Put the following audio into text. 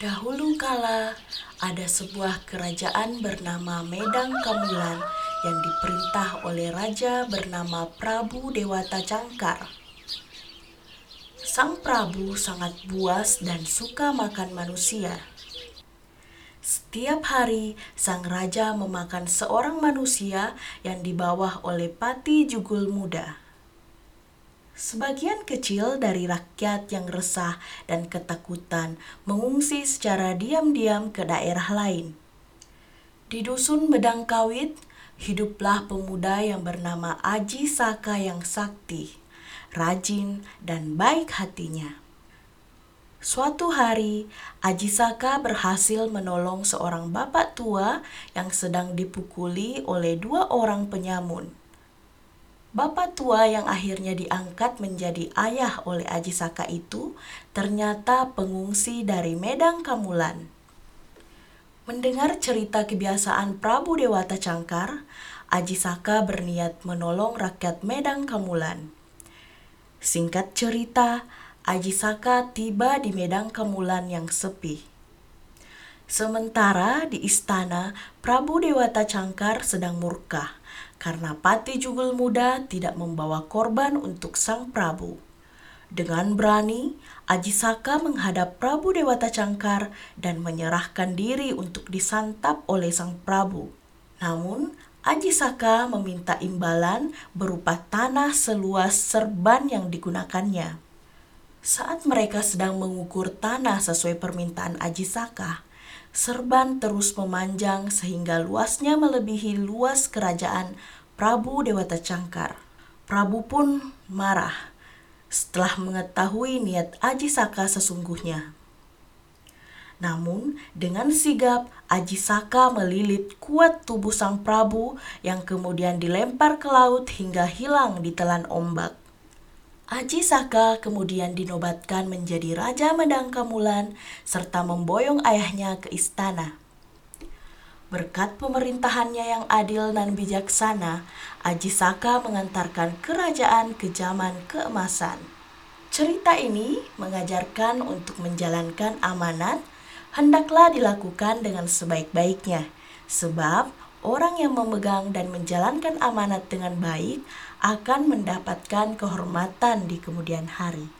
Dahulu kala ada sebuah kerajaan bernama Medang Kamulan yang diperintah oleh raja bernama Prabu Dewata Cangkar. Sang Prabu sangat buas dan suka makan manusia. Setiap hari, sang raja memakan seorang manusia yang dibawa oleh Pati Jugul Muda. Sebagian kecil dari rakyat yang resah dan ketakutan mengungsi secara diam-diam ke daerah lain. Di dusun Bedang Kawit, hiduplah pemuda yang bernama Aji Saka yang sakti, rajin, dan baik hatinya. Suatu hari, Aji Saka berhasil menolong seorang bapak tua yang sedang dipukuli oleh dua orang penyamun. Bapak tua yang akhirnya diangkat menjadi ayah oleh Aji Saka itu ternyata pengungsi dari Medang Kamulan. Mendengar cerita kebiasaan Prabu Dewata Cangkar, Aji Saka berniat menolong rakyat Medang Kamulan. Singkat cerita, Aji Saka tiba di Medang Kamulan yang sepi. Sementara di istana, Prabu Dewata Cangkar sedang murka karena Pati Jugul Muda tidak membawa korban untuk sang Prabu. Dengan berani, Aji Saka menghadap Prabu Dewata Cangkar dan menyerahkan diri untuk disantap oleh sang Prabu. Namun, Aji Saka meminta imbalan berupa tanah seluas serban yang digunakannya. Saat mereka sedang mengukur tanah sesuai permintaan Aji Saka, serban terus memanjang sehingga luasnya melebihi luas kerajaan Prabu Dewata Cangkar. Prabu pun marah setelah mengetahui niat Aji Saka sesungguhnya. Namun, dengan sigap, Aji Saka melilit kuat tubuh sang Prabu yang kemudian dilempar ke laut hingga hilang di telan ombak. Aji Saka kemudian dinobatkan menjadi Raja Medang Kamulan serta memboyong ayahnya ke istana. Berkat pemerintahannya yang adil dan bijaksana, Aji Saka mengantarkan kerajaan ke zaman keemasan. Cerita ini mengajarkan untuk menjalankan amanat hendaklah dilakukan dengan sebaik-baiknya, sebab orang yang memegang dan menjalankan amanat dengan baik akan mendapatkan kehormatan di kemudian hari.